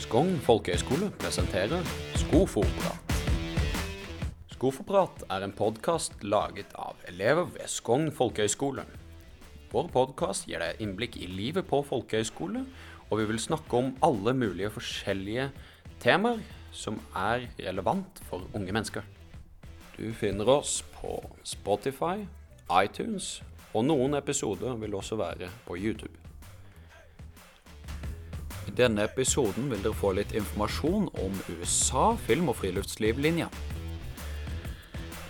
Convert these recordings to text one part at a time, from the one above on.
Skogn folkehøgskole presenterer Skoforprat. Skoforprat er en podkast laget av elever ved Skogn folkehøgskole. Vår podkast gir deg innblikk i livet på folkehøgskole, og vi vil snakke om alle mulige forskjellige temaer som er relevant for unge mennesker. Du finner oss på Spotify, iTunes, og noen episoder vil også være på YouTube. I denne episoden vil dere få litt informasjon om USA film- og friluftsliv-linja.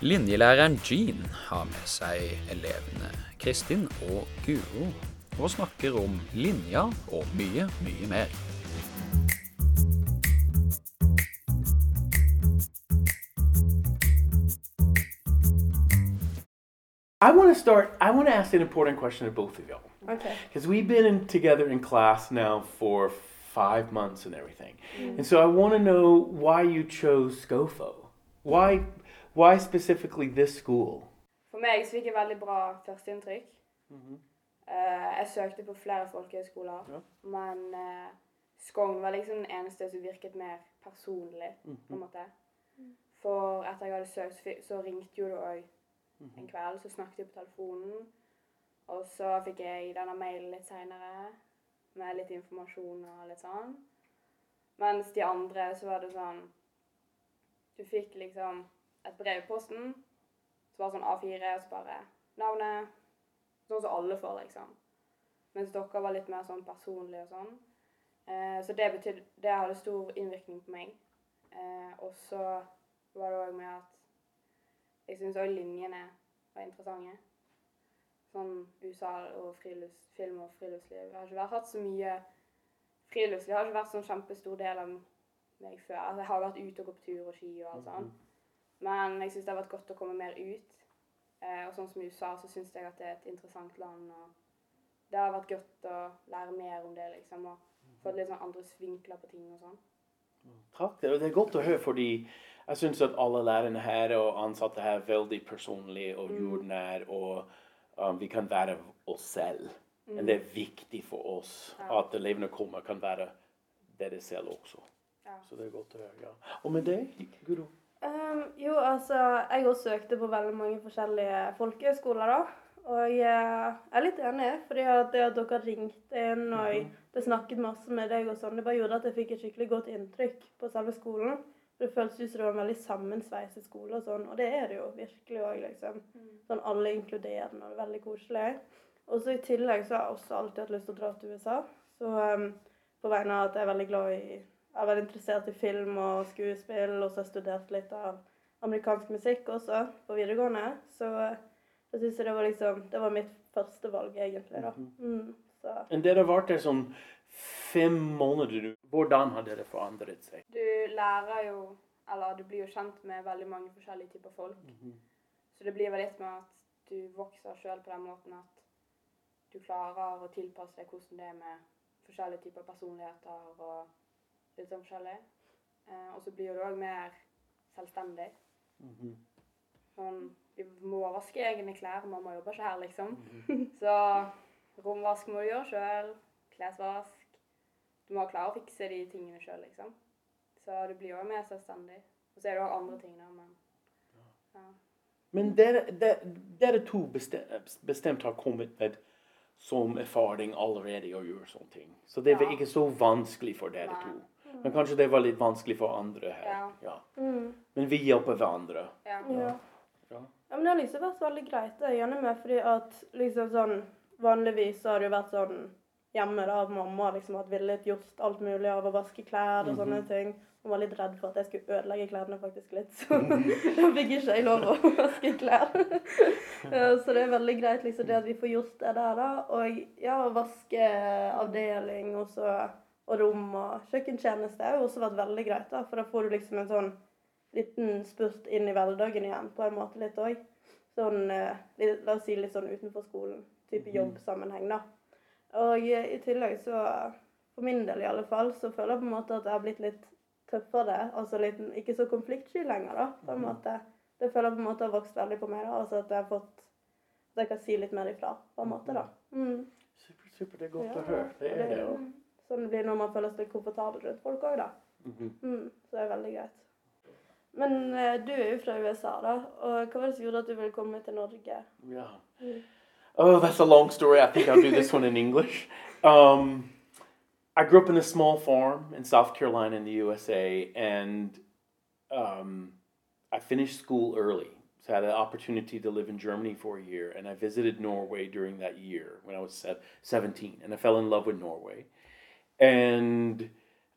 Linjelæreren Jean har med seg elevene Kristin og Guro og snakker om linja og mye, mye mer. I want to start. I want to ask an important question to both of y'all Okay. because we've been in, together in class now for five months and everything, and so I want to know why you chose Scofo. Why, why specifically this school? For meg så fikk jeg veldig bra førsteinntrykk. Mhm. Eh, jeg søkte på flere folkehøyskoler, Ja. men uh, Skogn var liksom den eneste som virket mer personlig, på en måte. For etter jeg hadde søkt, så, ringte jo du òg en kveld, så snakket vi på telefonen. Og så fikk jeg denne mailen litt seinere med litt informasjon og litt sånn. Mens de andre så var det sånn Du fikk liksom et brev i posten så var sånn A4, og så bare navnet. Sånn som alle får, liksom. Mens dere var litt mer sånn personlige og sånn. Eh, så det betydde Det hadde stor innvirkning på meg. Eh, og så var det òg med at jeg syns òg linjene var interessante. Sånn USA og frilufts, film og friluftsliv. Jeg har ikke vært, hatt så mye friluftsliv. har ikke vært sånn kjempestor del av meg før. Altså, jeg har vært ute og gått på tur og ski og alt sånt. Men jeg syns det har vært godt å komme mer ut. Eh, og sånn som i USA, så syns jeg at det er et interessant land. Og det har vært godt å lære mer om det, liksom. Og få litt sånn andre vinkler på ting og sånn. Takk. Det er godt å høre, fordi jeg syns at alle lærerne her og ansatte her er veldig personlige og jordnær, og um, vi kan være oss selv. Men det er viktig for oss Ja. at elevene kommer kan være dere selv også. Ja. Så det er godt å høre. ja. Og med deg, Guro? Um, jo, altså, jeg også søkte på veldig mange forskjellige folkehøyskoler, da. Og jeg er litt enig, fordi at det at dere ringte inn og det snakket masse med deg og sånn, det bare gjorde at jeg fikk et skikkelig godt inntrykk på selve skolen. For det føltes ut som det var en veldig sammensveiset skole og sånn, og det er det jo virkelig òg, liksom. Sånn alle inkluderende og veldig koselig. Og så i tillegg så har jeg også alltid hatt lyst til å dra til USA. Så um, på vegne av at jeg er veldig glad i jeg er veldig interessert i film og skuespill, og så har jeg studert litt av amerikansk musikk også på videregående. Så jeg syns det var liksom Det var mitt første valg, egentlig, da. Mm, så Det har vært der sånn fem måneder. Hvordan har dere forandret seg? Du lærer jo Eller du blir jo kjent med veldig mange forskjellige typer folk. Så det blir vel litt med at du vokser sjøl på den måten at du klarer å tilpasse deg hvordan det er med forskjellige typer personligheter og litt sånn forskjellig. Eh, og så blir du òg mer selvstendig. Sånn Vi må vaske egne klær, mamma jobber ikke her, liksom. Så romvask må du gjøre sjøl. Klesvask. Du må klare å fikse de tingene sjøl, liksom. Så du blir jo mer selvstendig. Og så er det òg andre ting, da, men ja. Men dere, dere, dere to bestemt, bestemt har kommet med som erfaring allerede å gjøre sånne ting. Så det var Ja. ikke så vanskelig for dere Nei. to. Men kanskje det var litt vanskelig for andre her. Ja. Ja. mm, Men vi hjelper hverandre. ja. ja. Ja. Ja, men det har liksom vært veldig greit. Det gjennom meg, fordi at liksom sånn Vanligvis så har det jo vært sånn hjemme da, at mamma liksom hadde villet gjort alt mulig av å vaske klær og sånne ting. Hun var litt redd for at jeg skulle ødelegge klærne faktisk litt, så da fikk ikke jeg lov å vaske klær. Så det er veldig greit liksom det at vi får gjort det der, da. Og ja, vaskeavdeling og så og rom og kjøkkentjeneste har jo også vært veldig greit, da. For da får du liksom en sånn liten spurt inn i hverdagen igjen, på en måte litt òg. Sånn, eh, la oss si litt sånn utenfor skolen, type jobbsammenheng, da. Og i tillegg så, for min del i alle fall, så føler jeg på en måte at jeg har blitt litt tøffere. Altså litt, ikke så konfliktsky lenger, da, på en måte. Det føler jeg på en måte har vokst veldig på meg, da. Altså at jeg har fått At jeg kan si litt mer ifra, på en måte, da. Mm. Super, super. Det er godt Ja, å høre. Det er det. jo. Sånn Sånn det blir når man føler seg komfortabel rundt folk òg, da. Mhm. Mm, så det er veldig greit. Men eh, du er jo fra USA, da. Og hva var det som gjorde at du ville komme til Norge? Yeah. Oh, that's a long story. I think I'll do this one in English. Um, I grew up in a small farm in South Carolina in the USA, and um, I finished school early. So I had an opportunity to live in Germany for a year, and I visited Norway during that year when I was 17, and I fell in love with Norway. And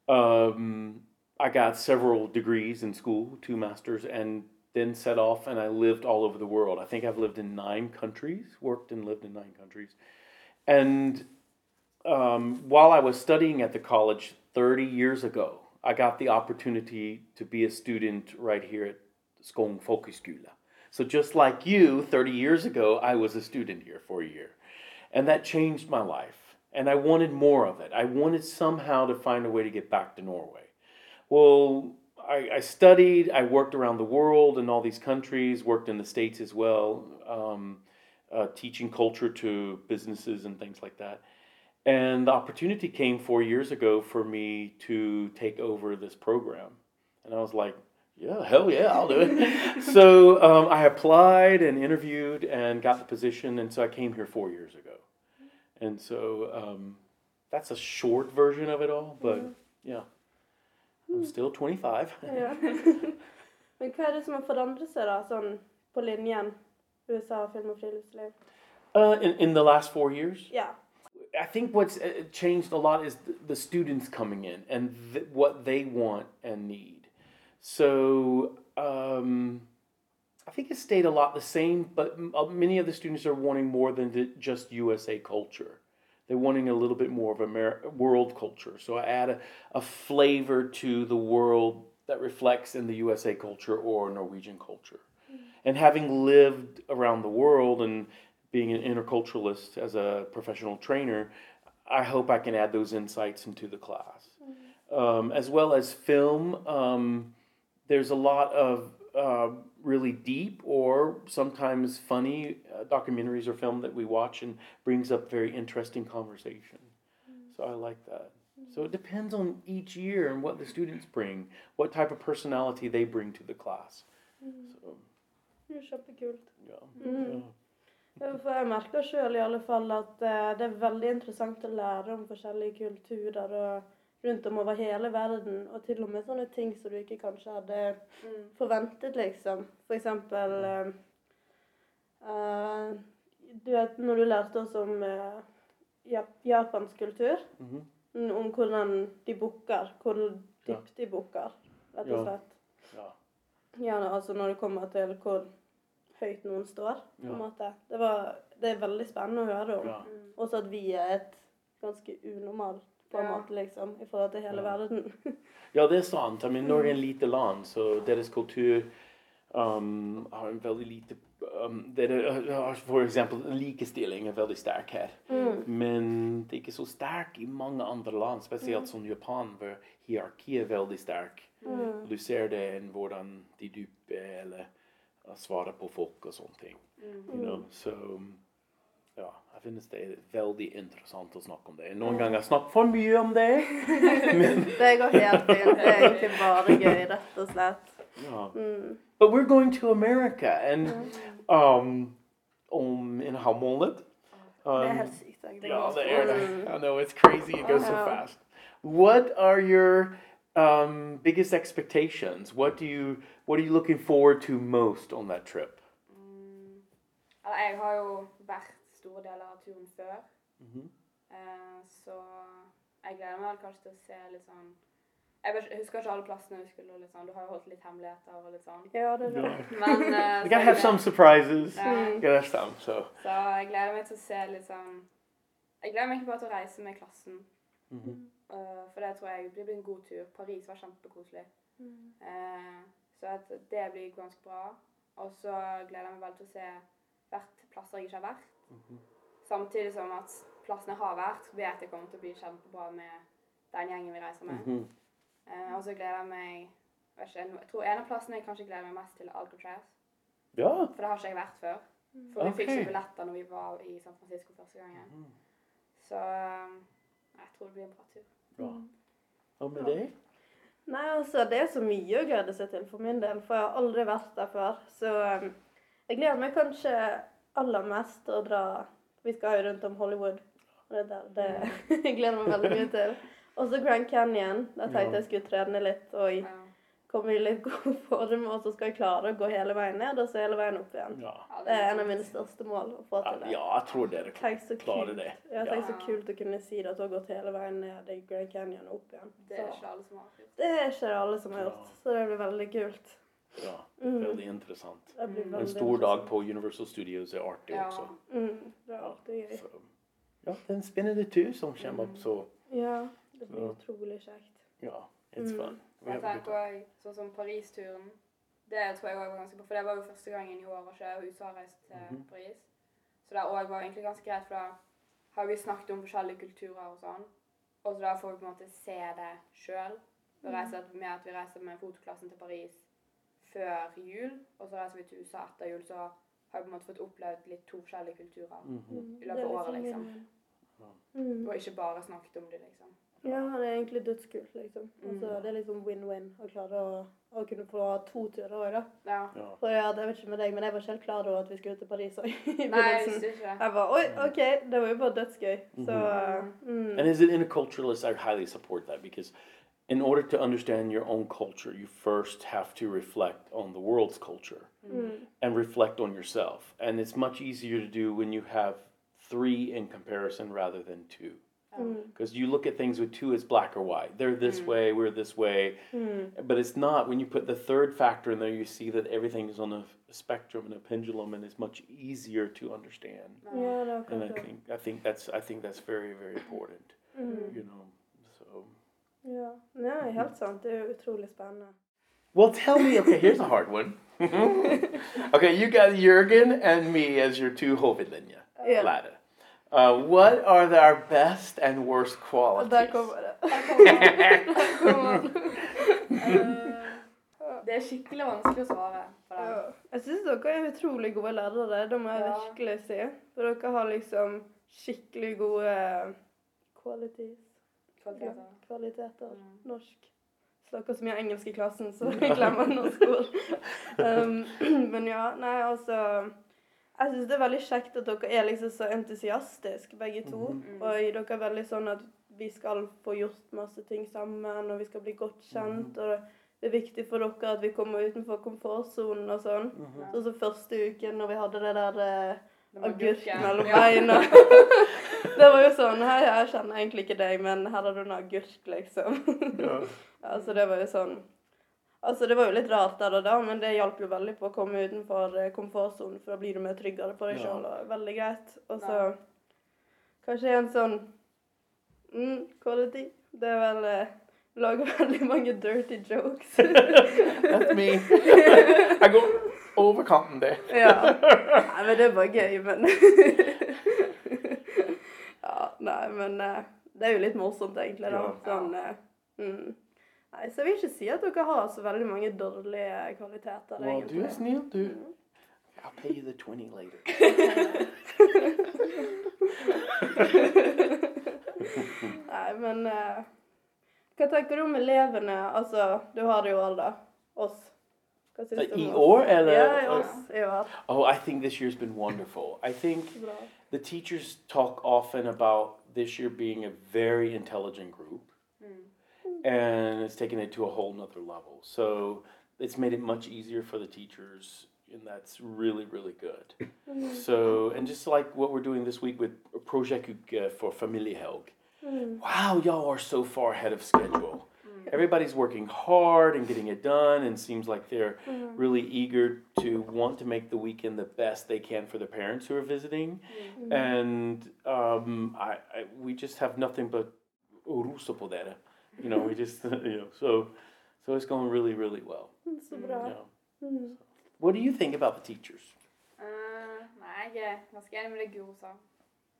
um, I got several degrees in school, two masters, and then set off and I lived all over the world. I think I've lived in nine countries, worked and lived in nine countries. And um, while I was studying at the college 30 years ago, I got the opportunity to be a student right here at Folkeskole. So just like you, 30 years ago, I was a student here for a year. And that changed my life. And I wanted more of it. I wanted somehow to find a way to get back to Norway. Well, I, I studied, I worked around the world in all these countries, worked in the States as well, um, uh, teaching culture to businesses and things like that. And the opportunity came four years ago for me to take over this program. And I was like, yeah, hell yeah, I'll do it. so um, I applied and interviewed and got the position. And so I came here four years ago. And so um, that's a short version of it all. But yeah, I'm still 25. Ja. Men hva er det som har forandret seg, da, sånn på linjen USA, film og friluftsliv? Uh, in, in the last four years, Ja. I think what's uh, changed a lot is the, students coming in and th- what they want and need. So um, I think it stayed a lot the same, but m- uh, many of the students are wanting more than just USA culture. They're wanting a little bit more of Amer- world culture. So I add a, a flavor to the world that reflects in the USA culture or Norwegian culture. And having lived around the world and being an interculturalist as a professional trainer, I hope I can add those insights into the class. Um, as well as film, um, there's a lot of uh, really deep or sometimes funny uh, documentaries or film that we watch and brings up very interesting conversation. So I like that. So it depends on each year and what the students bring, what type of personality they bring to the class. So, Det er kjempekult. yeah. Mm. Ja, For jeg merker sjøl i alle fall at eh, det er veldig interessant å lære om forskjellige kulturer og rundt om over hele verden. Og til og med sånne ting som du ikke kanskje hadde Mm. forventet, liksom. For eksempel uh, eh, Du vet når du lærte oss om uh, Jap japansk kultur, mm -hmm. om hvordan de bukker, hvor dypt de bukker, rett og slett. Ja. Ja, altså når det kommer til hvor høyt noen står, på en Ja. måte. Det, var, det er veldig spennende å høre om. Ja. Mm. Også at vi er et ganske unormalt på en måte, liksom, i forhold til hele Ja. verden. Ja, det er sant. I mean, Norge er en lite land, så deres kultur um, har en veldig lite um, dere har eksempel likestilling er veldig sterk her. Mm. Men det er ikke så sterk i mange andre land, spesielt som Japan, hvor hierarkiet er veldig sterk. Mm. Du ser det i hvordan de duper eller svarer på folk og sånne ting. Mm. You know? Så um, ja, jeg synes det er veldig interessant å snakke om det. Noen ganger snakker for mye om det, men Det går helt fint. Det er egentlig bare gøy, rett og slett. ja. Mm. But we're going to America, and um, um, in Hamlet. Det er Um, helt sykt, egentlig. yeah, the air. Mm. I know it's crazy. It goes so Yeah. fast. What are your um, biggest expectations? What do you What are you looking forward to most on that trip? Mm. Eller, jeg har jo vært store deler av turen før, Mhm. eh, så jeg gleder meg kanskje til å se litt sånn Jeg husker ikke alle plassene vi skulle, og litt sånn. Du har jo holdt litt hemmeligheter og litt sånn. Ja, det er det. Men eh, så gotta have some surprises. Yeah. Mm. Gotta have some. So. Så jeg gleder meg til å se litt sånn Jeg gleder meg ikke bare til å reise med klassen, Mm -hmm. uh, for det tror jeg det blir en god tur. Paris var kjempekoselig. Mm. Uh, så at det blir ganske bra. Og så gleder jeg meg veldig til å se hvert plasser jeg ikke har vært. Mhm. Samtidig som at plassene jeg har vært, vet jeg kommer til å bli kjempebra med den gjengen vi reiser med. Mm -hmm. uh, og så gleder jeg meg vet ikke, jeg tror en av plassene jeg kanskje gleder meg mest til, er Alcatraz. Ja. For det har ikke jeg vært før. For vi fikk ikke billetter når vi var i San Francisco første gangen. Mm. Så eh, jeg tror det blir en bra tur. Bra. Hva med deg? Nei, altså, det er så mye å glede seg til for min del, for jeg har aldri vært der før. Så um, jeg gleder meg kanskje aller mest å dra Vi skal jo rundt om Hollywood. Og det, der, det jeg gleder meg veldig mye til. Og så Grand Canyon. Der tenkte Ja. jeg skulle trene litt og komme i litt god form, og så skal jeg klare å gå hele veien ned og så hele veien opp igjen. Ja. Det er en av mine største mål å få til det. ja, jeg tror dere Tenk så klarer kult. det. Ja, tenk så kult å kunne si det at du har gått hele veien ned i Grand Canyon og opp igjen. Det er ikke alle som har gjort. det er ikke alle som har gjort, så det blir veldig kult. Ja, Mm. veldig interessant. En stor dag på Universal Studios er artig Ja. også. Mm, det er alltid gøy. Så, ja, det er en spennende tur som kommer opp, så Ja, det blir utrolig kjekt. ja, it's Mm. fun. Jeg tenker òg sånn som Paris-turen. Det tror jeg også var ganske bra, for det var jo første gangen i år og ikke USA har reist til -hmm. Paris. Så det også var egentlig ganske greit, for da har vi snakket om forskjellige kulturer og sånn. Og så da får vi på en måte se det sjøl. Mm. Med at vi reiser med fotoklassen til Paris før jul, og så reiser vi til USA etter jul, så har vi på en måte fått opplevd litt to forskjellige kulturer. Mm, I løpet er av året, liksom liksom. Mm. Og ikke bare snakket om det, liksom. Ja, det er egentlig dødskult, liksom. Altså, Mm. det er liksom win-win å klare å, å kunne få to turer òg, da. Ja. Ja. For ja, det vet ikke med deg, men jeg var ikke helt klar over at vi skulle til Paris òg. Nei, jeg ikke. Jeg bare Oi, OK, det var jo bare dødsgøy. Så mm. And as an interculturalist, I highly support that because in order to understand your own culture, you first have to reflect on the world's culture Mm. and reflect on yourself. And it's much easier to do when you have three in comparison rather than two. Mm. Because you look at things with two as black or white. They're this way, we're this way. Mm. But it's not. When you put the third factor in there, you see that everything is on a spectrum and a pendulum, and it's much easier to understand. Det er And I think I think that's I think that's very very important. Mm. You know. Ja. Nei, helt sant. Det er jo utrolig spennende. well, tell me. Okay, here's a hard one. okay, you got Jurgen and me as your two hovedlinjer. Yeah. Lærere. Uh, what are the, our best and worst qualities? der kommer det. Eh, Det er skikkelig vanskelig å svare på Ja. Jeg syns dere er utrolig gode lærere, det må jeg Ja. virkelig si. For dere har liksom skikkelig gode qualities. Kvaliteter. Kvaliteter. Mm. Norsk. Snakker så mye engelsk i klassen, så jeg glemmer norsk ord. Um, men ja, nei, altså Jeg syns det er veldig kjekt at dere er liksom så entusiastiske, begge to. Mm. Og dere er veldig sånn at vi skal få gjort masse ting sammen, og vi skal bli godt kjent. Og det er viktig for dere at vi kommer utenfor komfortsonen og sånn. Mhm. Sånn som første uken når vi hadde det der eh, agurk mellom beina. det var jo sånn Hei, jeg kjenner egentlig ikke deg, men her har du en agurk, liksom. Ja. altså, det var jo sånn Altså, det var jo litt rart der og da, men det hjalp jo veldig på å komme utenfor eh, komfortsonen, for da blir du mer tryggere på deg sjøl, og veldig greit. Og så kanskje en sånn mm, quality. Det er vel eh, Lager veldig mange dirty jokes. That's me. I go over kanten det ja. Nei, men det er bare gøy, men Ja, nei, men eh, det er jo litt morsomt, egentlig, da. Sånn eh, mm. Nei, så jeg vil ikke si at dere har så veldig mange dårlige kvaliteter, Well, du er snill, du. I'll pay you the 20 later. Nei, men uh, Hva tenker du om elevene? Altså, du har det jo alle. Oss. Hva syns du I om år, eller? Ja, i år. Oh, I think this year's been wonderful. I think the teachers talk often about this year being a very intelligent group, Mm. and it's taken it to a whole nother level. So it's made it much easier for the teachers, and that's really, really good. So, and just like what we're doing this week with Project uh, for Familiehelg. Mm. Wow, y'all are so far ahead of schedule. Everybody's working hard and getting it done, and seems like they're Mm. really eager to want to make the weekend the best they can for their parents who are visiting. And um, I, I, we just have nothing but oruso på det. You know, we just, you know, so, so it's going really, really well. Så bra. Yeah. Mm. What do you think about the teachers? Eh, nei, jeg er ganske enig med det Guro sa.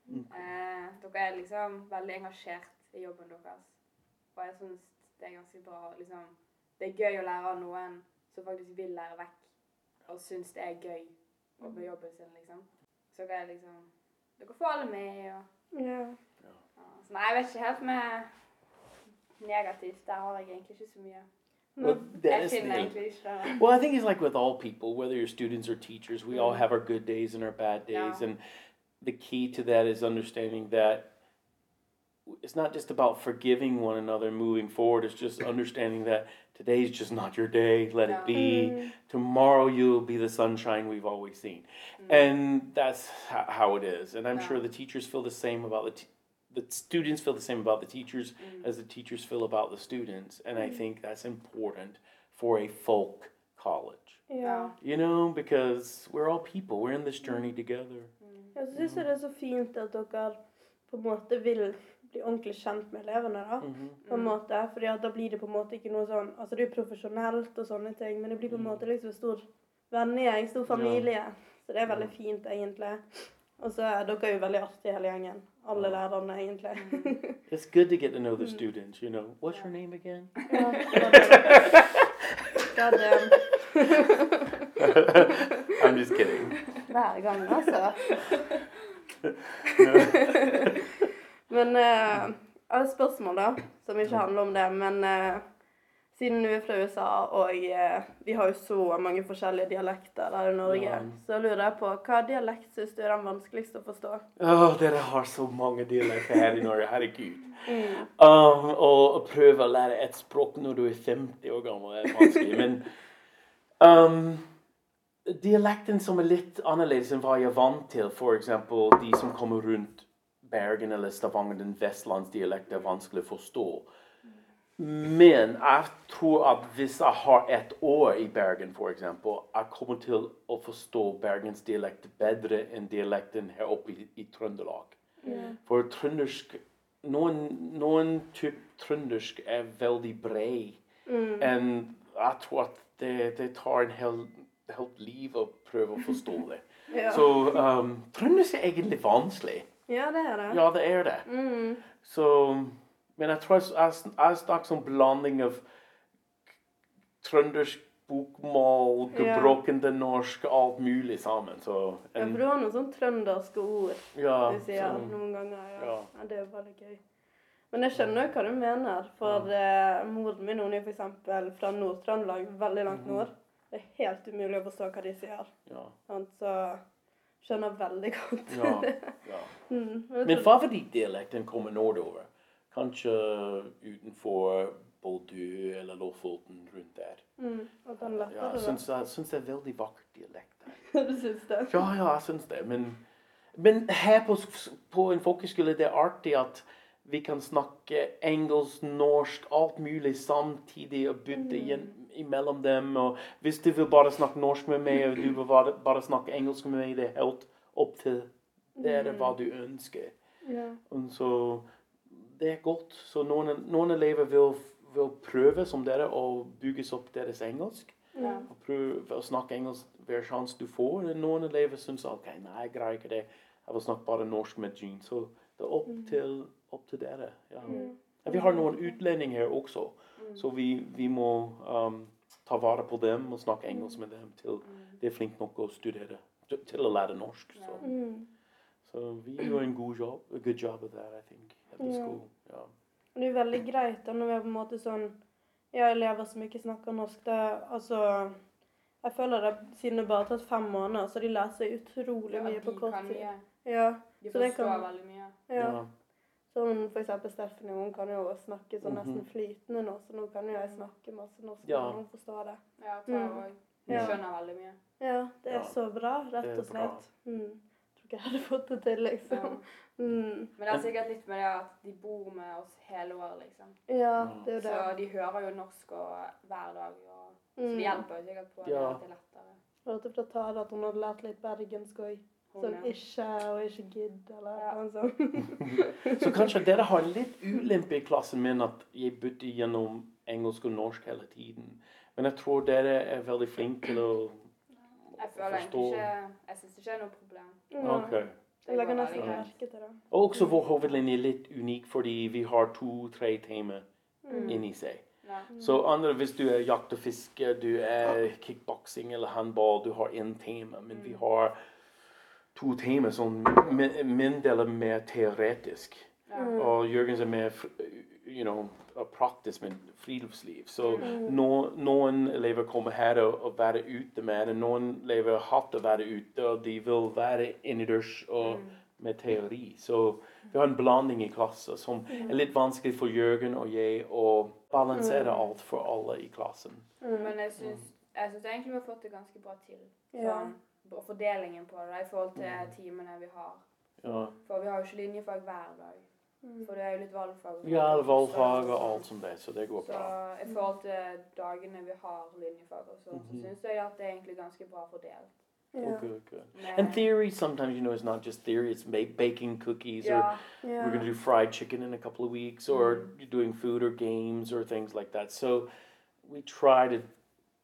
Mm. Eh, dere er liksom veldig engasjert i jobben deres. Og jeg syns det er ganske bra. Liksom, det er gøy å lære av noen som faktisk vil lære vekk, og syns det er gøy å på jobben sin, liksom. Så kan er liksom Dere får alle med, og Ja. ja. Så nei, jeg vet ikke helt med negativt, der har jeg egentlig ikke så mye. Well, that Jeg is the- det. Well, I think it's like with all people, whether you're students or teachers, we all have our good days and our bad days. Yeah. And the key to that is understanding that it's not just about forgiving one another and moving forward, it's just understanding that today's just not your day, let it be. Tomorrow you'll be the sunshine we've always seen. Mm. And that's ho- how it is. And I'm sure the teachers feel the same about the t- the students feel the same about the teachers mm. as the teachers feel about the students. And I mm. think that's important for a folk college. Ja. You know, because we're all people. We're in this journey together. Jeg syns det er så fint at dere på en måte vil bli ordentlig kjent med elevene. da, på en måte, fordi at da blir det på en måte ikke noe sånn Altså det er profesjonelt og sånne ting, men det blir på en måte liksom en stor vennegjeng, stor familie. Så det er veldig fint, egentlig. Og så er dere jo veldig artige, hele gjengen. Alle lærerne, egentlig. It's good to get to know the students, you know. What's your name again? ja. God damn. I'm just kidding. Hver gang, altså. men uh, et spørsmål, da, som ikke handler om det. Men uh, siden du er fra USA, og uh, vi har jo så mange forskjellige dialekter der i Norge, Ja. så lurer jeg på hva dialekt syns du er den vanskeligste å forstå? Åh, dere har så mange dialekter her i Norge. Herregud. Um, og å prøve å lære et språk når du er 50 år gammel, er vanskelig. Men um, dialekten som er litt annerledes enn hva jeg er vant til, f.eks. de som kommer rundt Bergen eller Stavanger, den vestlandsdialekten er vanskelig å forstå. Men jeg tror at hvis jeg har ett år i Bergen, f.eks., jeg kommer til å forstå bergensdialekt bedre enn dialekten her oppe i, i Trøndelag. For trøndersk Noen, noen type trøndersk er veldig bred. enn jeg tror at det, det tar en hel, helt liv å prøve å forstå det. Ja. Så um, trøndersk er egentlig vanskelig. Ja, det er det. Ja, det er det. Mm. Så, men jeg tror jeg, jeg, snakker som blanding av trøndersk bokmål, Ja. norsk, alt mulig sammen. Så Ja, for du har noen sånn trønderske ord ja, du sier så- noen ganger. Ja. ja. ja. Det er jo veldig gøy. Men jeg skjønner jo hva du mener. For eh, moren min hun er f.eks. fra Nord-Trøndelag, veldig langt nord. Det er helt umulig å forstå hva de sier. ja? Så skjønner veldig godt. ja, ja. Mm. Men favorittdialekten kommer nordover. Kanskje utenfor Bodø eller Lofoten rundt der. mm, at den Ja, lettere jeg syns, jeg syns det er veldig vakkert dialekt du syns det? Ja, ja, jeg syns det. Men, men her på, på en folkeskole det er artig at vi kan snakke engelsk, norsk, alt mulig samtidig og bytte igjen imellom dem. Og hvis du vil bare snakke norsk med meg, og du vil bare, bare snakke engelsk med meg, det er helt opp til dere hva du ønsker. Ja. Og så det er godt. Så noen, noen elever vil, vil prøve som dere å bygges opp deres engelsk. Ja. Og prøve å snakke engelsk hver sjanse du får. Noen elever syns ok, nei, jeg greier ikke det. Jeg vil snakke bare norsk med Jean. Så det er opp, til, opp til dere. Ja. Ja, Vi har noen utlendinger her også, så vi, vi må um, ta vare på dem og snakke engelsk med dem til de er flinke nok å studere, til å lære norsk. Så, Mm. så vi gjør en god jobb, a good job of that, I think, at the school. Ja. Det er veldig greit da når vi er på en måte sånn Ja, elever som ikke snakker norsk. Det altså Jeg føler det siden det bare har tatt fem måneder, så de lærer seg utrolig Ja, mye på kort tid. Ja, De så det forstår veldig mye. ja. Ja. Sånn for eksempel Stephanie, hun kan jo snakke sånn nesten Mhm. flytende nå, så nå kan jo jeg snakke masse norsk, Ja. og hun forstår det. Ja, Tara Mm. jeg De Ja. skjønner veldig mye. Ja, det er Ja, så bra, rett og slett. Mm. Tror ikke jeg hadde fått det til, Ja. liksom. Mm. Men det er sikkert litt med det at de bor med oss hele året, liksom. Ja, det er jo Så de hører jo norsk og hver dag. Og, så Mm. det hjelper jo sikkert på Ja. at det er lettere. Hørte fra Tara at hun hadde lært litt bergensk òg. Sånn ikke og ikke gidd, eller Ja. noe sånt. Så kanskje dere har litt ulempe i klassen min at jeg bytter gjennom engelsk og norsk hele tiden. Men jeg tror dere er veldig flinke til å Jeg føler forstå. ikke Jeg syns ikke det er noe problem. Ja. Det Jeg legger nesten merke til det. Og også vår hovedlinje er litt unik fordi vi har to-tre tema Mm. inni seg. Ja. Så andre, hvis du er jakt og fiske, du er kickboksing eller håndball, du har én tema. Men vi har to tema som min, del er mer teoretisk. Mm. Og Jørgens er mer you know, praktisk med friluftsliv. Så no, noen elever kommer her og, og være ute med det. Noen elever har hatt å være ute, og de vil være innendørs og med teori. Så vi har en blanding i klassen som er litt vanskelig for Jørgen og jeg å balansere alt for alle i klassen. Men jeg syns, jeg syns egentlig vi har fått det ganske bra til. Ja. Sånn, fordelingen på det i forhold til timene vi har. Ja, For vi har jo ikke linjefag hver dag. For det er jo litt valgfag. og sånt. ja valgfag og alt som det, så det går Så bra. i forhold til dagene vi har linjefag og sånn, så Mhm. syns jeg at det er egentlig ganske bra fordelt. Ja. Oh, good, good. Med- And theory sometimes, you know, it's not just theory. It's make, baking cookies, or Ja. Ja. we're going to do fried chicken in a couple of weeks, or you're doing food or games or things like that. So we try to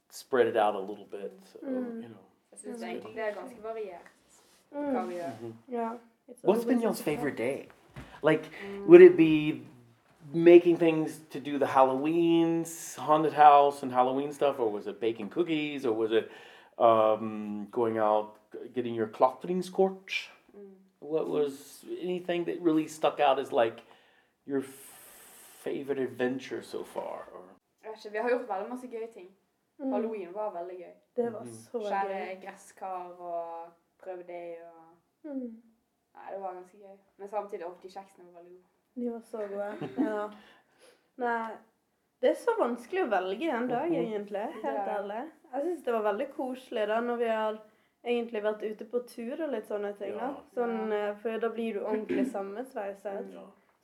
spread it out a little bit. So, Mm. you know. Jeg syns egentlig det er ganske variert hva Mm. vi gjør. Ja. What's been always y'all's favorite day? Like, would it be making things to do the Halloween's haunted house and Halloween stuff, or was it baking cookies, or was it um, going out getting your klatringskort? What was anything that really stuck out as like your favorite adventure so far? Or Jeg vet ikke, Vi har gjort veldig masse gøye ting. Mm. Halloween var veldig gøy. Det var Mhm. så Skjære gøy. gresskar og prøve det og Mm. Nei, det var ganske gøy. Men samtidig ofte de kjeksene var veldig gode. De var så gode. Ja. Nei, det er så vanskelig å velge en dag, egentlig. Helt ærlig. Jeg syns det var veldig koselig da når vi har egentlig vært ute på tur og litt sånne ting. da. Sånn, eh, For da blir du ordentlig sammensveiset.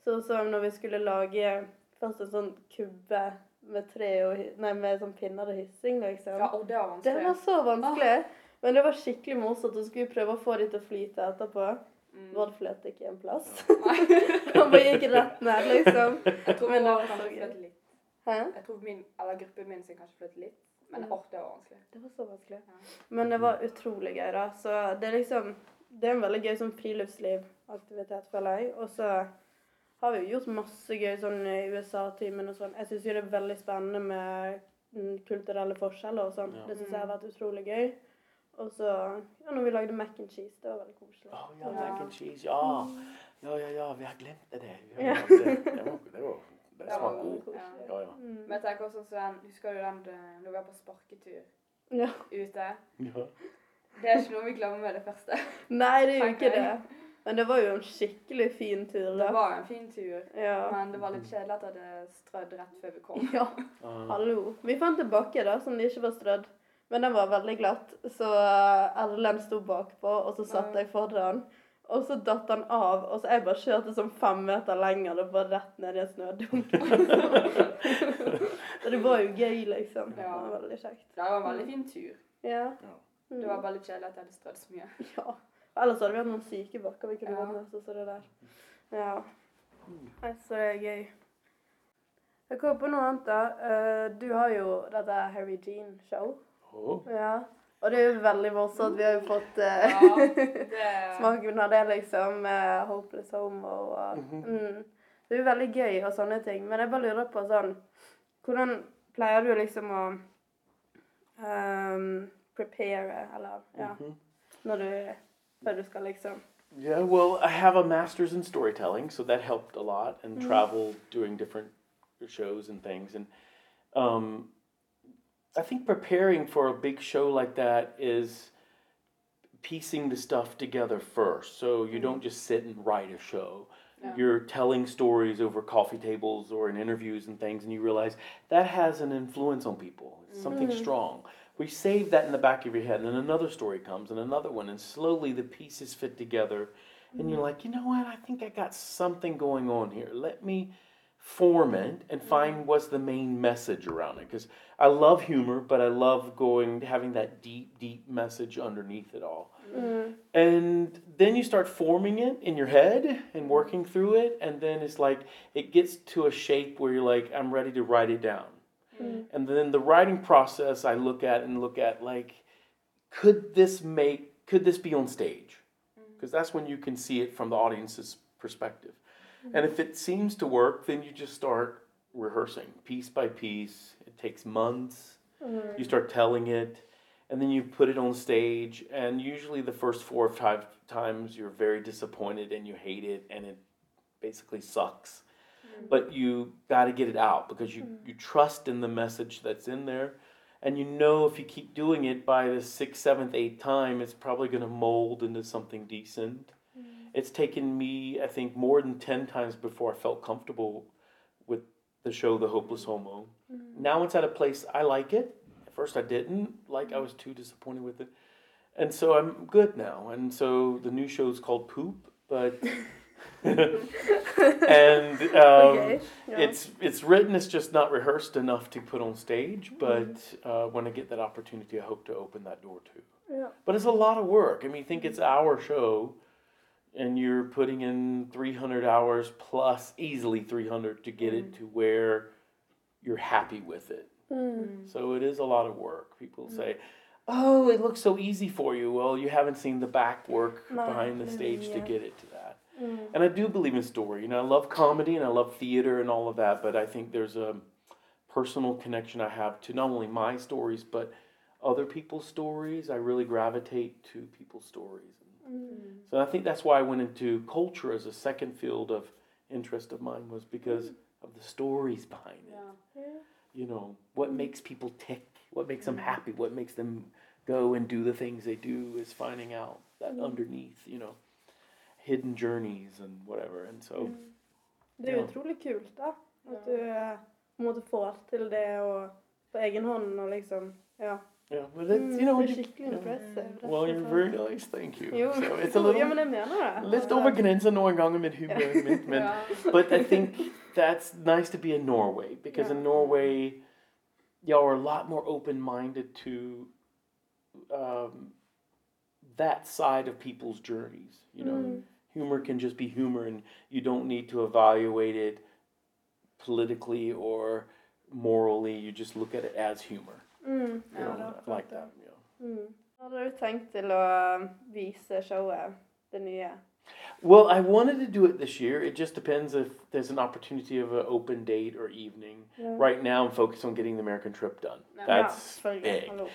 Sånn som når vi skulle lage først en sånn kubbe med tre og Nei, med sånn pinner og hyssing, liksom. Ja, og det var Det var så vanskelig. Men det var skikkelig morsomt. Så skulle prøve å få de til å flyte etterpå. Mm. Vård fløt ikke en plass. Han bare gikk rett ned, liksom. Jeg tror Men det var så gøy. Jeg tror min, eller gruppen min sin kanskje fløt litt. Men Mm. det var vanskelig. Det var så vanskelig. Ja. Men det var utrolig gøy, da. Så det er liksom Det er en veldig gøy sånn friluftslivaktivitet, føler jeg. Og så har vi jo gjort masse gøy sånn i USA-timen og sånn. Jeg syns jo det er veldig spennende med mm, kulturelle forskjeller og sånn. Ja. Det syns jeg har vært utrolig gøy. Og så ja, når vi lagde mac and cheese, det var veldig koselig. Oh, ja, Ja. mac and cheese. Ja. ja, ja, ja, vi har glemt det. Vi har Ja. glemt det. Det var, det det veldig god. Ja, ja. Mm. Men jeg tenker også Sven, Husker du den eh, når vi var på sparketur Ja. ute? ja. Det er ikke noe vi glemmer med det første. Nei, det er jo ikke det. Men det var jo en skikkelig fin tur, da. Det var en fin tur, Ja. men det var litt kjedelig at det hadde strødd rett før vi kom. ja. Ah. Hallo. Vi fant en bakke da, som ikke var strødd. Men den var veldig glatt, så eh, Erlend sto bakpå, og så satt jeg foran. Og så datt han av, og så jeg bare kjørte sånn fem meter lenger, det var rett ned i en snødunk. så det var jo gøy, liksom. Det var veldig kjekt. Det var en veldig fin tur. Ja. Det var bare litt kjedelig at jeg hadde strødd så mye. ja. Ellers hadde vi hatt noen syke bakker vi kunne Ja. gått ned, så, så det der. Ja. Nei, Så det er gøy. Jeg kom på noe annet, da. Eh, Du har jo dette Harry Jean-show. Oh. Ja. Og det er jo veldig morsomt. Vi har jo fått uh, Ja, det smaken av det, liksom. Med Hopeless Homo og mm. Det er jo veldig gøy og sånne ting. Men jeg bare lurer på sånn Hvordan pleier du liksom å um, prepare, eller ja Mhm. Når du Før du skal liksom Yeah, well, I have a master's in storytelling, so that helped a lot, and mm-hmm. travel doing different shows and things. And um, I think preparing for a big show like that is piecing the stuff together first. So you don't mm-hmm. just sit and write a show. Yeah. You're telling stories over coffee tables or in interviews and things, and you realize that has an influence on people. It's something mm-hmm. strong. We save that in the back of your head, and then another story comes, and another one, and slowly the pieces fit together, and you're mm-hmm. like, you know what? I think I got something going on here. Let me form it and find mm-hmm. what's the main message around it. Because I love humor, but I love going having that deep, deep message underneath it all. Mm-hmm. And then you start forming it in your head and working through it, and then it's like it gets to a shape where you're like, I'm ready to write it down. Mm. And then the writing process, I look at and look at like, could this make, could this be on stage? Mm. Because that's when you can see it from the audience's perspective. Mm. And if it seems to work, then you just start rehearsing piece by piece. It takes months. You start telling it, and then you put it on stage. And usually, the first four or five times, you're very disappointed and you hate it, and it basically sucks. Mm. but you got to get it out because you, mm. you trust in the message that's in there. And you know if you keep doing it by the sixth, seventh, eighth time, it's probably going to mold into something decent. Mm. It's taken me, I think, more than 10 times before I felt comfortable with the show The Hopeless Homo. Now it's at a place I like it. At first I didn't. Like, I was too disappointed with it. And so I'm good now. And so the new show is called Poop, but. and um, Okay, ja. it's it's written. It's just not rehearsed enough to put on stage. But uh, when I get that opportunity, I hope to open that door too. Ja. But it's a lot of work. I mean, think it's our show, and you're putting in 300 hours plus easily 300 to get it to where you're happy with it. Mm. So it is a lot of work. People say, "Oh, it looks so easy for you." Well, you haven't seen the back work No, behind the mm, stage to get it to that. Mm. And I do believe in story. You know, I love comedy and I love theater and all of that, but I think there's a personal connection I have to not only my stories but other people's stories. I really gravitate to people's stories. Mm. So I think that's why I went into culture as a second field of interest of mine was because of the stories behind it. Ja. Ja. You know, what makes people tick, what makes them happy, what makes them go and do the things they do is finding out that underneath, you know, hidden journeys and whatever. And so Det er Ja. utrolig kult, da. At Ja. du eh, på en måte får til det og på egen hånd og liksom Ja. yeah, but it's Mm, you know, det er you, skikkelig impressive. rett well, you're very nice, thank you. Jo, So it's a ja, little men jeg mener det. litt over grensen noen ganger med humor, men, men but I think that's nice to be in Norway because in Norway, y'all are a lot more open minded to um, that side of people's journeys. You know, Mm. Humor can just be humor, and you don't need to evaluate it politically or morally. You just look at it as humor. Mm. You know, det like det. that. Yeah. Mm. Hadde du tenkt til å vise showet, det nye? Well, I wanted to do it this year. It just depends if there's an opportunity of an open date or evening. Ja. Right now, I'm focused on getting the American trip done. Ja. Ja, That's selvfølgelig. big Hallo.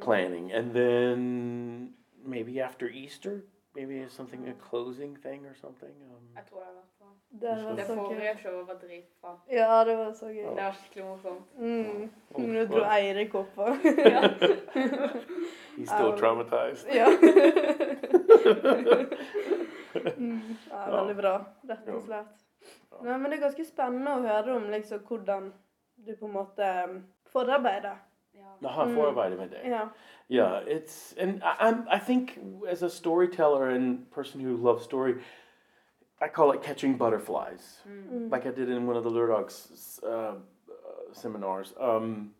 planning, and then maybe after Easter, maybe it's something a closing thing or something. Um, Jeg tror det i hvert fall. Det var Det så forrige gøy. showet var dritbra. Ja, det var så gøy. Det var skikkelig morsomt. Mm. Oh, Nå dro Eirik opp og Ja. he's still Um, traumatized. Ja. mm. ja. Veldig bra, rett og slett. Nei, men det er ganske spennende å høre om liksom hvordan du på en måte um, forarbeider. Ja. Aha, Mm. forarbeidet med det. Ja. Yeah, it's and I, I'm I think as a storyteller and person who loves story, I call it catching butterflies. Mm. like I did in one of the Lurdogs uh, uh, seminars. Um,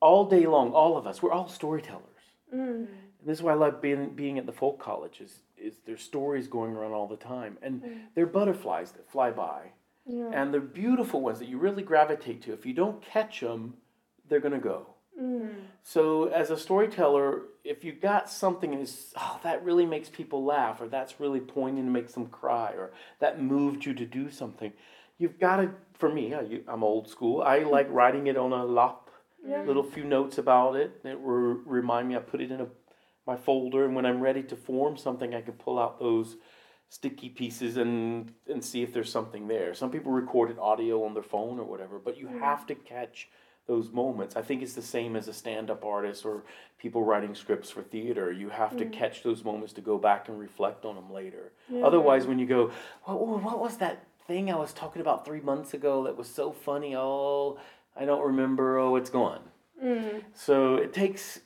all day long, all of us, we're all storytellers. Mm. And this is why I love being being at the folk college. Is is there's stories going around all the time, and they're butterflies that fly by, Ja. and they're beautiful ones that you really gravitate to. If you don't catch them, they're gonna go. Mm. So as a storyteller, if you got something is oh that really makes people laugh, or that's really poignant and makes them cry, or that moved you to do something, you've got to. For me, I, I'm old school. I like writing it on a lap, Yeah. little few notes about it that re- remind me. I put it in a my folder, and when I'm ready to form something, I can pull out those sticky pieces and and see if there's something there. Some people record it audio on their phone or whatever, but you have to catch those moments. I think it's the same as a stand-up artist or people writing scripts for theater. You have to catch those moments to go back and reflect on them later. Yeah. Otherwise, when you go, well, what was that thing I was talking about three months ago that was so funny? Oh, I don't remember. Oh, it's gone. Mm. So it takes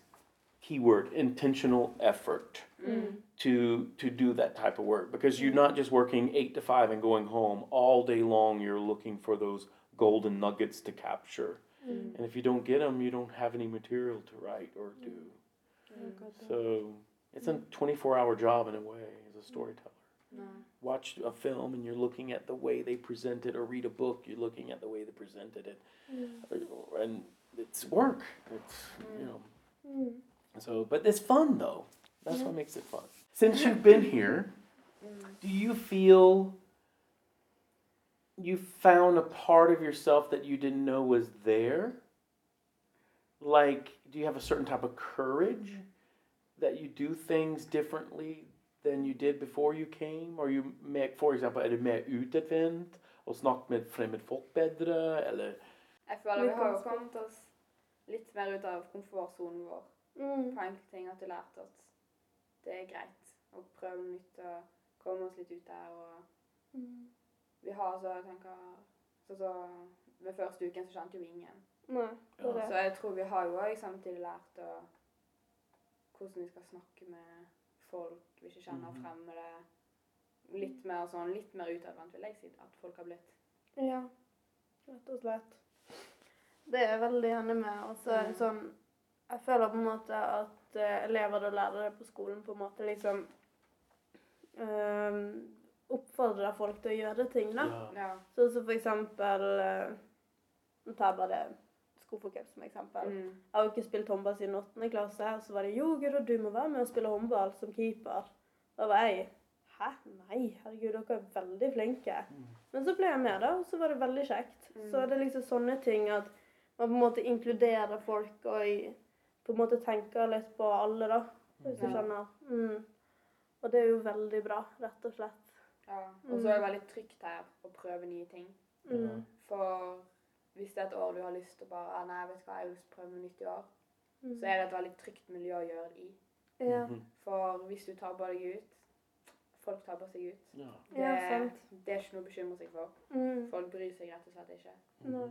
keyword intentional effort Mm. to to do that type of work because you're not just working eight to five and going home all day long. You're looking for those golden nuggets to capture, Mm. and if you don't get them, you don't have any material to write or mm. do. Mm. So it's a mm. 24-hour job in a way as a storyteller. No. Watch a film and you're looking at the way they present it, or read a book, you're looking at the way they presented it, uh, and it's work. It's you know. Mm. So, but it's fun though. That's what makes it fun. Since you've been here, do you feel you found a part of yourself that you didn't know was there? Like, do you have a certain type of courage that you do things differently than you did before you came? Or you, make, for example, är du mer utadvänd å snakke med fremmedfolk bedre, eller Jeg føler vi har jo vanskelig. kommet oss litt mer ut av komfortsonen vår Mm. på enkelte ting. At vi lærte at det er greit å prøve noe nytt og komme oss litt ut der. Og Mm. Vi har så jeg tenker så, så Ved første uken så kjente jo ingen. Nei, det er Så jeg tror vi har jo òg samtidig lært å, hvordan vi skal snakke med folk vi ikke kjenner, mm. fremmede. Litt mer sånn, litt mer utadvendt, vil jeg si at folk har blitt. Ja, rett og slett. Det er jeg veldig enig med. Og så er det Mm. sånn Jeg føler på en måte at eh, elever og lærere på skolen på en måte liksom eh, oppfordrer folk til å gjøre ting, da. ja. Ja. Sånn som for eksempel eh, Nå tar jeg bare skofokøp som eksempel. Mm. Jeg har jo ikke spilt håndball siden 8. klasse, og så var det jo, gud, du må være med og spille håndball som keeper. Da var jeg Hæ? Nei, herregud, dere er veldig flinke. Men så ble jeg med, da, og så var det veldig kjekt. Mm. Så det er liksom sånne ting at man på en måte inkluderer folk og på en måte tenker litt på alle, da. Hvis du Ja. skjønner. Mm. Og det er jo veldig bra, rett og slett. Ja. Og så er det veldig trygt her å prøve nye ting. Mm. For hvis det er et år du har lyst til å bare Nei, vet du hva, jeg har lyst til å prøve noe nytt i år. Mm. Så er det et veldig trygt miljø å gjøre det i. Ja, Mhm. For hvis du tabber deg ut Folk tabber seg ut. ja. Det, ja sant. det er ikke noe å bekymre seg for. Mm. Folk bryr seg rett og slett ikke. Nei.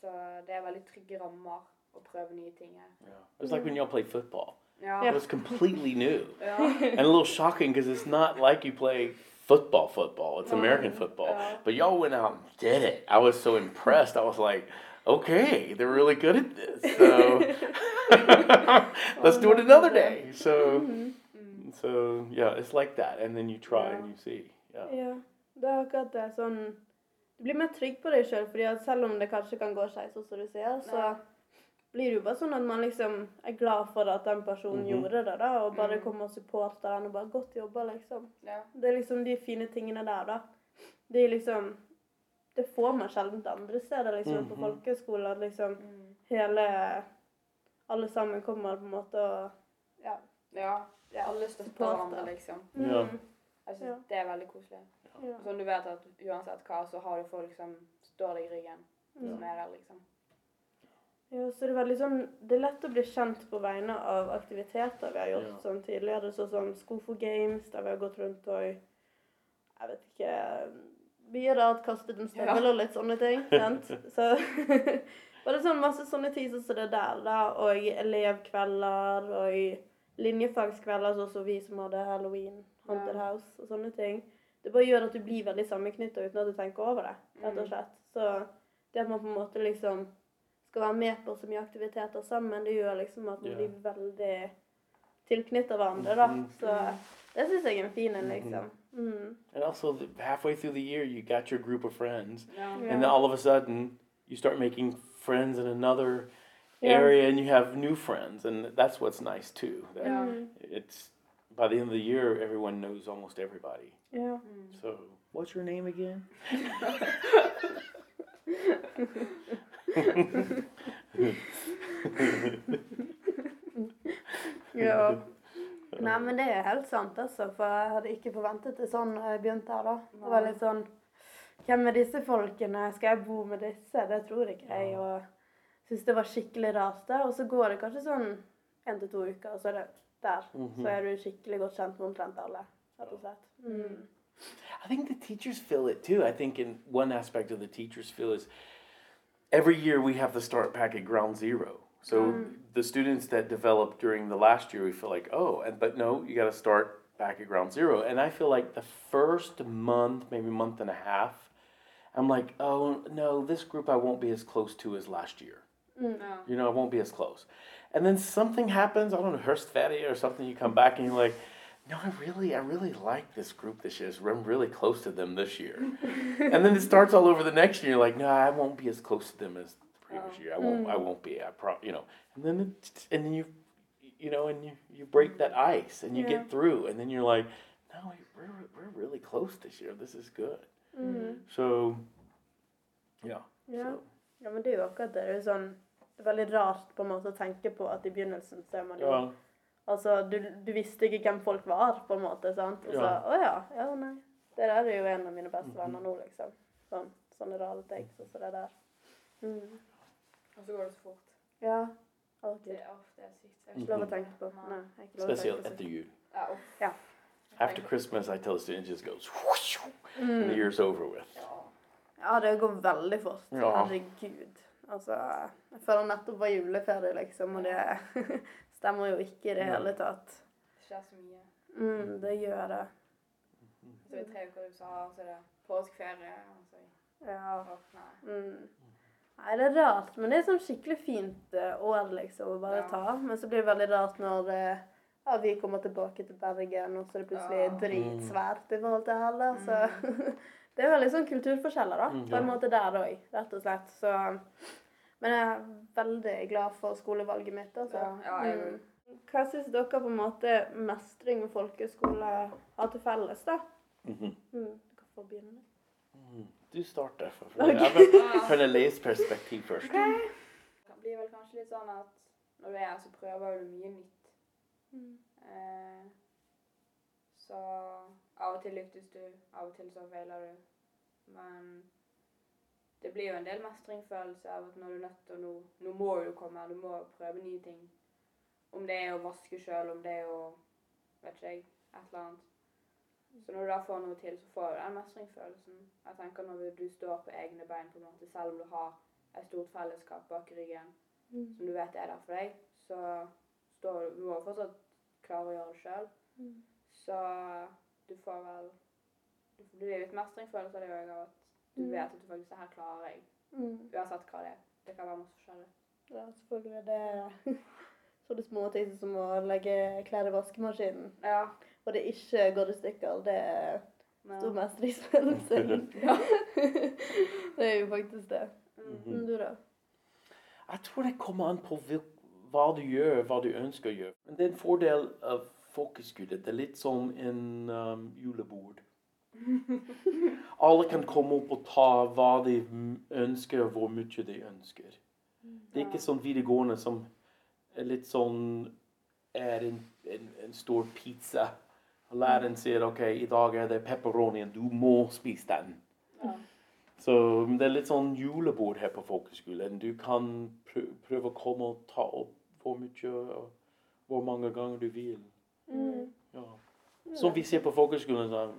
Så det er veldig trygge rammer å prøve nye ting her. Yeah. It's like when y'all play football. Ja. It was completely new yeah. and a little shocking because it's not like you play football football. It's American football. Yeah. But y'all went out and did it. I was so impressed. I was like, okay, they're really good at this. So let's do it another day. So Mhm. Mm. so yeah, it's like that. And then you try Yeah. and you see. Yeah. Ja, det er akkurat det. Sånn Du blir mer trygg på deg sjøl, fordi at selv om det kanskje kan gå skeis, sånn som du sier, så Ja. Blir det jo bare sånn at man liksom er glad for at den personen Mhm. gjorde det, da, og bare Mm. kommer og supporter den og bare 'Godt jobba', liksom. ja. Det er liksom de fine tingene der, da. Det er liksom Det får man sjelden andre steder, liksom, på Mhm. folkehøyskole. At liksom Mm. hele Alle sammen kommer på en måte og Ja. ja. ja Alle støtter supporter. hverandre, liksom. Ja. Mm. Jeg syns Ja. det er veldig koselig. Ja. Sånn du vet at uansett hva, så har du folk som står deg i ryggen. Mm. Som er der, liksom. Ja, så det er sånn Det er lett å bli kjent på vegne av aktiviteter vi har gjort Ja. sånn tidligere, sånn som Skofo Games, der vi har gått rundt og Jeg vet ikke Mye rart, kastet en støvel og litt sånne ting. sant? Så Bare sånn masse sånne ting som det der, da. Og elevkvelder og linjefagskvelder, sånn som vi som hadde halloween, haunted Ja. house og sånne ting. Det bare gjør at du blir veldig sammenknytta uten at du tenker over det, rett og Mm. slett. Så det at man på en måte liksom skal være med på så mye aktiviteter sammen, det gjør liksom at man blir veldig tilknyttet hverandre, da. Så det syns jeg er en fin en, liksom. Mm. And also, halfway through the year, you got your group of friends, Ja. Ja. and then all of a sudden, you start making friends in another Yeah. area, and you have new friends, and that's what's nice too. That Ja. Mm. It's by the end of the year, everyone knows almost everybody. Ja. Mm. So, what's your name again? ja. Nei, men det er helt sant, altså. For jeg hadde ikke forventet det sånn da jeg begynte her, da. Det var litt sånn Hvem er disse folkene? Skal jeg bo med disse? Det tror ikke jeg. Og syns det var skikkelig rart. da. Og så går det kanskje sånn én til to uker, og så er det der. Mhm. Så er du skikkelig godt kjent med omtrent alle, rett og slett. Mm. I think the teachers feel it too. I think in one aspect of the teachers feel is every year we have to start back at ground zero. So Mm. the students that developed during the last year, we feel like, oh, and but no, you got to start back at ground zero. And I feel like the first month, maybe month and a half, I'm like, oh no, this group I won't be as close to as last year. Mm. Ja. You know, I won't be as close. And then something happens, I don't know, Hurstfatti or something, you come back and you're like, no, I really, I really like this group this year. I'm really close to them this year. and then it starts all over the next year. You're like, no, I won't be as close to them as the previous Oh. year. I won't, I won't be. I pro, you know. And then, it's, and then you, you know, and you, you break that ice and you Yeah. get through. And then you're like, no, we're, we're really close this year. This is good. Mm. So, yeah. Ja. So, ja, men det er jo akkurat det. Det er jo sånn Det er veldig rart på en måte å tenke på at i begynnelsen så er man jo ja. Altså, du, du visste ikke hvem folk var, på en måte, sant? Og så Ja. Å ja. Ja, nei. Det der er jo en av mine beste Mhm. venner nå, liksom. Sånn, sånne rare ting Så, så det der. Mm. Og så går det så fort. Ja. Alltid. det er sykt. Jeg Ikke lov å tenke på. Nei, jeg har ikke lov å Spesielt tenke på etter jul. Ja. Ja. After Christmas, I tell the students, it just goes whoosh, and Mm. the year's over with. Ja. Ja, det går veldig fort. Ja. Herregud. Altså, jeg føler nettopp var juleferie, liksom, og det stemmer jo ikke i det hele tatt. Det skjer så mye. Mm, det gjør det. Så er det tre uker i USA, og så er det påskeferie. Altså. Ja. Mm. Nei, det er rart, men det er sånn skikkelig fint eh, år, liksom, å bare Ja. ta. Men så blir det veldig rart når eh, ja, vi kommer tilbake til Bergen, og så er det plutselig Ja. dritsvært i forhold til her, da. Så det er veldig sånn kulturforskjeller, da. Mm, På en måte der òg, rett og slett. Så Men jeg er veldig glad for skolevalget mitt, altså. Ja, ja, jeg Mm. Hva syns dere på en måte mestring og folkeskole har til felles, da? Mhm. Mm. Dere får begynne. Mm. Du starter okay. Jeg fra, Leis perspektiv først. Det blir vel kanskje litt sånn at når du er her, så prøver du mye nytt. Mm. Eh, så av og til lyktes du, av og til så feiler du. Men det blir jo en del mestringsfølelse av at når du er nødt til å nå, nå må du komme her, du må prøve nye ting. Om det er å vaske sjøl, om det er å vet ikke jeg, et eller annet. Så når du da får noe til, så får du den mestringsfølelsen. Jeg tenker når du står på egne bein, på en måte, selv om du har et stort fellesskap bak ryggen, Mm. som du vet er der for deg, så står du må fortsatt klare å gjøre det sjøl. Mm. Så du får vel Det blir litt mestringsfølelse av det òg, av at du Mm. vet at du faktisk det her klarer jeg. Mm. Uansett hva det er. Det kan være masse forskjellig. Ja, selvfølgelig. Det er sånne små ting som å legge klær i vaskemaskinen, Ja. og det ikke går i stykker. Det er stor mestringsfølelse. ja. det er jo faktisk det. Mm. Men du, da? Jeg tror det kommer an på hva du gjør, hva du ønsker å gjøre. Men det er en fordel av folkeskuddet. Det er litt som en um, julebord. Alle kan komme opp og ta hva de ønsker, og hvor mye de ønsker. Det er ikke sånn videregående som er litt sånn er en, en, en stor pizza. Og læreren sier OK, i dag er det pepperonien, du må spise den. Ja. Så det er litt sånn julebord her på folkeskolen. Du kan prø- prøve å komme og ta opp hvor mye og hvor mange ganger du vil. Mm. Ja. Som vi ser på folkeskolen så,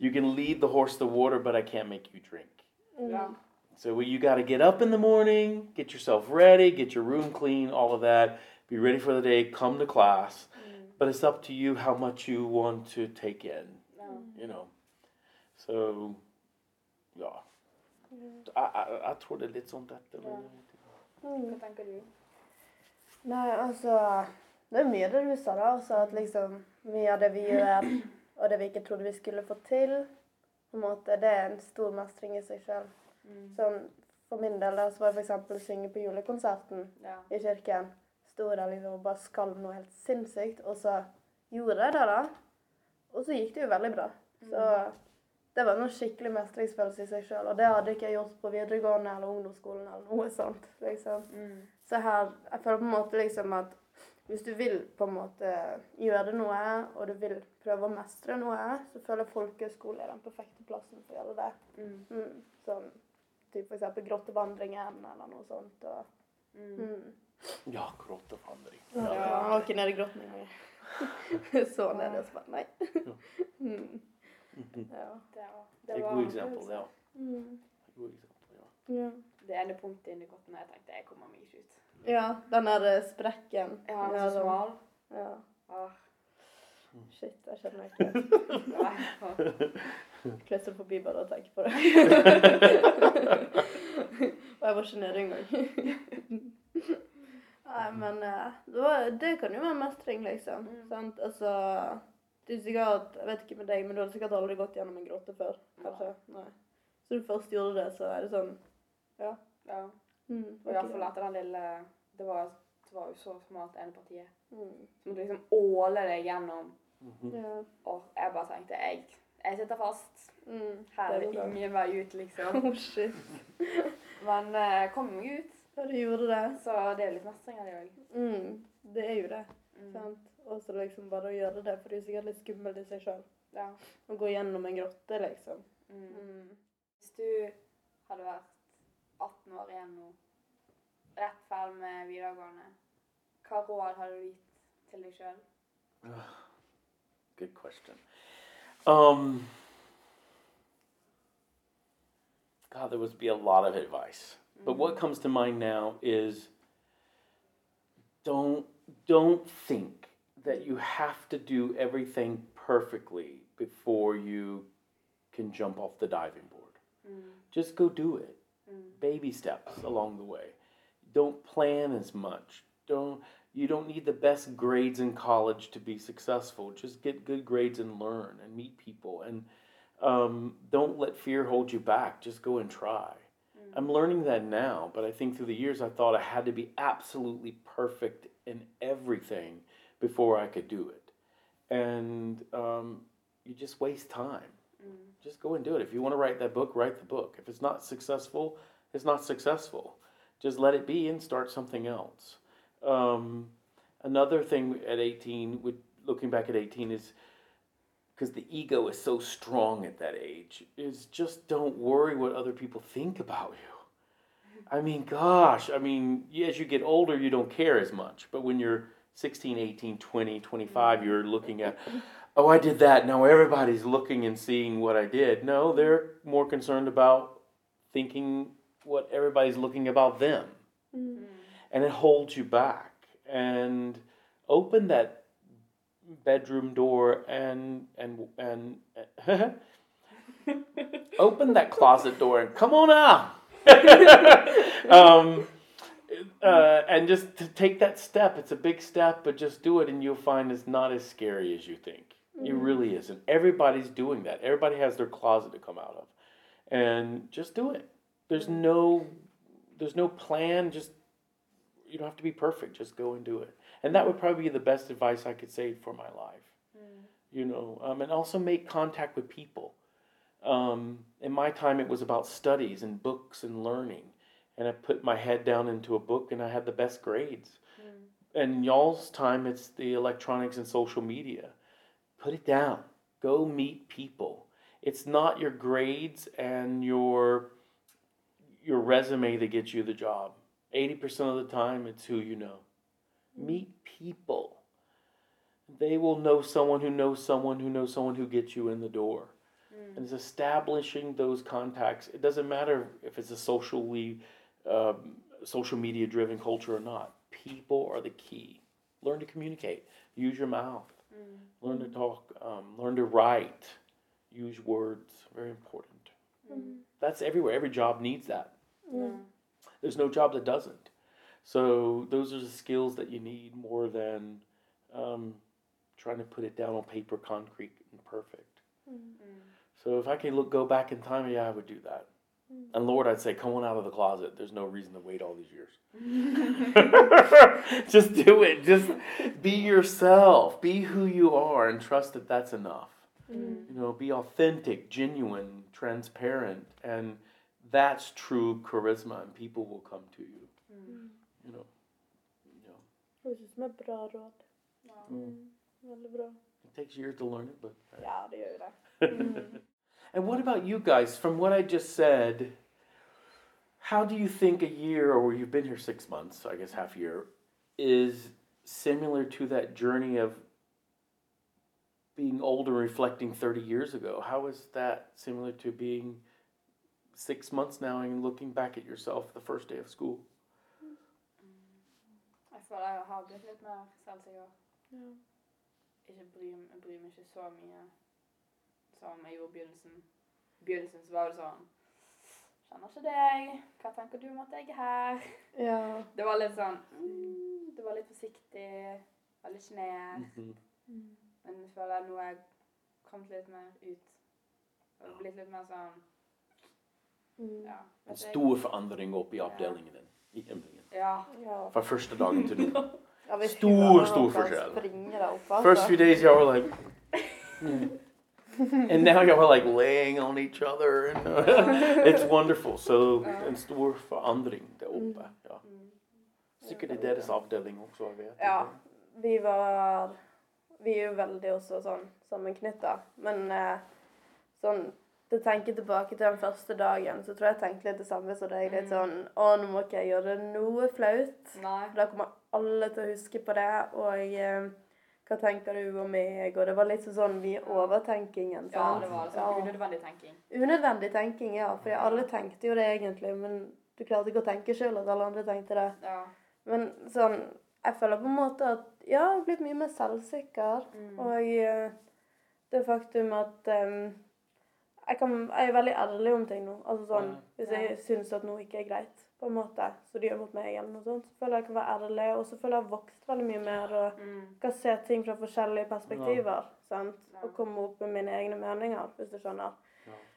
You can lead the horse to water, but I can't make you drink. Mm. ja. So you got to get up in the morning, get yourself ready, get your room clean, all of that. Be ready for the day, come to class. Mm. But it's up to you how much you want to take in, ja. you know. So, ja. Jeg, jeg, jeg tror det er litt sånn dette. Ja. Mm. Hva tenker du? Nei, altså Det er mye det du sa, da. Altså at liksom mye av det vi gjør, og det vi ikke trodde vi skulle få til, på en måte, det er en stor mestring i seg sjøl. Mm. Sånn, for min del da, så var det f.eks. synge på julekonserten Ja. i kirken. Sto der liksom og bare skalv noe helt sinnssykt, og så gjorde jeg det, da. Og så gikk det jo veldig bra. Så det var noe skikkelig mestringsfølelse i seg sjøl. Og det hadde ikke jeg gjort på videregående eller ungdomsskolen eller noe sånt. liksom. Mm. Så her, jeg føler på en måte liksom at hvis du vil på en måte gjøre noe, og du vil prøve å mestre noe, så føler jeg folkehøyskole er den perfekte plassen for å gjøre det. Mm. Mm. Sånn typ for eksempel grottevandringen eller noe sånt. Og, Mm. mm. Ja, grottevandring. Ja, jeg var ikke nede i grotten engang. Så nede og så Nei. Mm. Mhm. Ja. Det, var, Det er et godt eksempel, ja. Mm. Ja. Ja. Det ene punktet inni grotten jeg tenkte jeg kommer meg ikke ut. Ja, den der eh, sprekken. Ja, den er så smal. Ja. Ah, Shit, jeg kjenner ikke ah. Krysser forbi bare å tenke på det. Og jeg var ikke nede engang. Nei, men eh, det, kan jo være mestring, liksom. Mm. Sant? Altså er sikkert, Jeg vet ikke med deg, men du hadde sikkert aldri gått gjennom en gråte før. kanskje? Nei. Så du først gjorde det, så er det sånn Ja. Mm, Og iallfall at den lille Det var, det var jo så smalt ene partiet. mm, Så måtte du liksom åle deg gjennom. Mhm. ja. Og jeg bare tenkte jeg, jeg sitter fast. Mm, Her er det ingen vei ut, liksom. Oh, shit. Men eh, jeg kom meg ut. Ja, du gjorde det. Så det er jo litt mestring av det òg. Mm, det er jo det. Mm. sant? Og så liksom bare å gjøre det, for det er sikkert litt skummelt i seg sjøl. Ja. Å gå gjennom en grotte, liksom. Mm. Mm. videregående, hva råd du gitt til deg sjøl? Good question. Um, God, there must be a lot of advice. But what comes to mind now is don't don't think that you have to do everything perfectly before you can jump off the diving board. Just go do it. Baby steps along the way. Don't plan as much. Don't you don't need the best grades in college to be successful. Just get good grades and learn and meet people and um, don't let fear hold you back. Just go and try. I'm learning that now, but I think through the years I thought I had to be absolutely perfect in everything before I could do it. And um, you just waste time. Just go and do it. If you want to write that book, write the book. If it's not successful, it's not successful. Just let it be and start something else. Um, another thing at 18, with looking back at 18, is because the ego is so strong at that age, is just don't worry what other people think about you. I mean, gosh, I mean, as you get older, you don't care as much. But when you're 16, 18, 20, 25, you're looking at, oh, I did that. Now everybody's looking and seeing what I did. No, they're more concerned about thinking what everybody's looking about them. And it holds you back. And open that bedroom door and and and open that closet door and come on out. um, uh, and just to take that step. It's a big step, but just do it, and you'll find it's not as scary as you think. It mm-hmm. really isn't. Everybody's doing that. Everybody has their closet to come out of, and just do it. There's mm-hmm. no, there's no plan. Just you don't have to be perfect. Just go and do it. And that would mm-hmm. probably be the best advice I could say for my life. Mm. You know, um, and also make contact with people. Um, in my time, it was about studies and books and learning. And I put my head down into a book and I had the best grades. Mm. And y'all's time, it's the electronics and social media. Put it down. Go meet people. It's not your grades and your your resume that gets you the job. 80% of the time, it's who you know. Meet people. They will know someone who knows someone who knows someone who gets you in the door. And it's establishing those contacts. It doesn't matter if it's a socially, um, social media driven culture or not. People are the key. Learn to communicate. Use your mouth. Learn to talk. Um, learn to write. Use words. Very important. That's everywhere. Every job needs that. There's no job that doesn't. So those are the skills that you need more than um, trying to put it down on paper, concrete, and perfect. So if I could look, go back in time, yeah, I would do that. Mm-hmm. And Lord, I'd say, come on out of the closet. There's no reason to wait all these years. Just do it. Just be yourself. Be who you are, and trust that that's enough. Mm-hmm. You know, be authentic, genuine, transparent, and that's true charisma, and people will come to you. Mm-hmm. You know, you know, Det som et bra råd. Mm. Veldig bra. it takes years to learn it, but. Ja, det gjør jo det. And what about you guys? From what I just said, how do you think a year, or you've been here six months, I guess half a year, is similar to that journey of being old and reflecting 30 years ago? How is that similar to being six months now and looking back at yourself the first day of school? Jeg føler jeg har blitt litt mer selvsikker. Ja. Ikke bryr, jeg bryr meg ikke så mye som jeg gjorde i begynnelsen. I begynnelsen så var det sånn Kjenner ikke deg. Hva tenker du om at jeg er her? Ja. Det var litt sånn mm, Det var litt forsiktig. Veldig sjenert. Men jeg føler nå er jeg kommet litt mer ut. Og blitt litt mer sånn Mm. Ja. En stor forandring opp i avdelingen din, i hjemlingen. Ja. ja. Fra første dagen til nå. ja Stor, stor forskjell. Altså. First few days, y'all were like, "Hmm." and now y'all are like laying on each other, and uh, it's wonderful. So, en stor forandring der oppe. Ja. Sikkert i deres avdeling også, jeg vet. Ja. Vi var Vi er jo veldig også sånn sammenknytta. Men eh, sånn til å tenke tilbake til den første dagen, så tror jeg jeg tenkte litt det samme som deg. Litt sånn Å, nå må ikke jeg gjøre noe flaut. Nei. Da kommer alle til å huske på det. Og eh, hva tenker du om meg? Og det var litt sånn mye overtenkingen. Sant? Ja, det var sånn unødvendig tenking. Unødvendig tenking, ja. For alle tenkte jo det egentlig. Men du klarte ikke å tenke sjøl at alle andre tenkte det. Ja. Men sånn Jeg føler på en måte at ja, jeg har blitt mye mer selvsikker. Og eh, det faktum at em, jeg, kan, jeg er veldig ærlig om ting nå. Altså sånn, Hvis jeg syns at noe ikke er greit, på en måte, så de gjør mot meg, eller noe sånt, så føler jeg jeg kan være ærlig. Og så føler jeg jeg har vokst veldig mye mer og Mm. kan se ting fra forskjellige perspektiver. sant? Og komme opp med mine egne meninger, hvis du skjønner.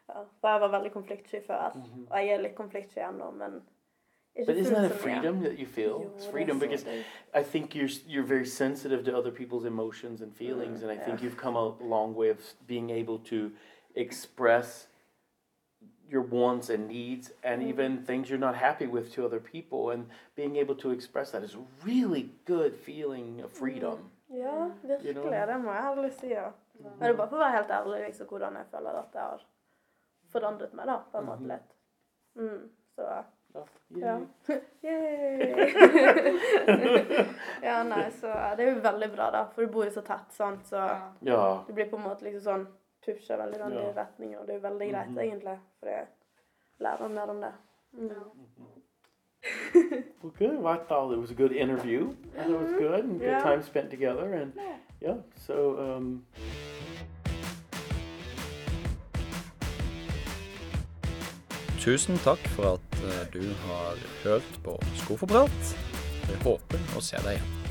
Ja, for jeg var veldig konfliktsky før. Og jeg er litt konfliktsky ennå, men But isn't that a freedom that you feel? It's freedom because. I think you're you're very sensitive to other people's emotions and feelings, and I think you've come a long way of being able to express your wants and needs, and even things you're not happy with to other people, and being able to express that is a really good feeling of freedom. Ja, virkelig. know? Det må jeg ærlig si. Ja. Men det er bare for å være helt ærlig liksom, hvordan jeg føler at det har forandret meg, da, på en måte litt. Mm, så ja. yay. Yay! ja, nei, så det er jo veldig bra, da, for du bor jo så tett, sant, så Ja. Ja. du blir på en måte liksom sånn pusha veldig den Ja. retningen, og det er jo veldig greit, egentlig, for jeg lærer mer om det. Mm. Well, good. Well, I thought it was a good interview. Thought it was good and good Yeah. time spent together, and yeah. So. Um, Tusen takk for at eh, du har hørt på Skoforprat. Jeg håper å se deg igjen.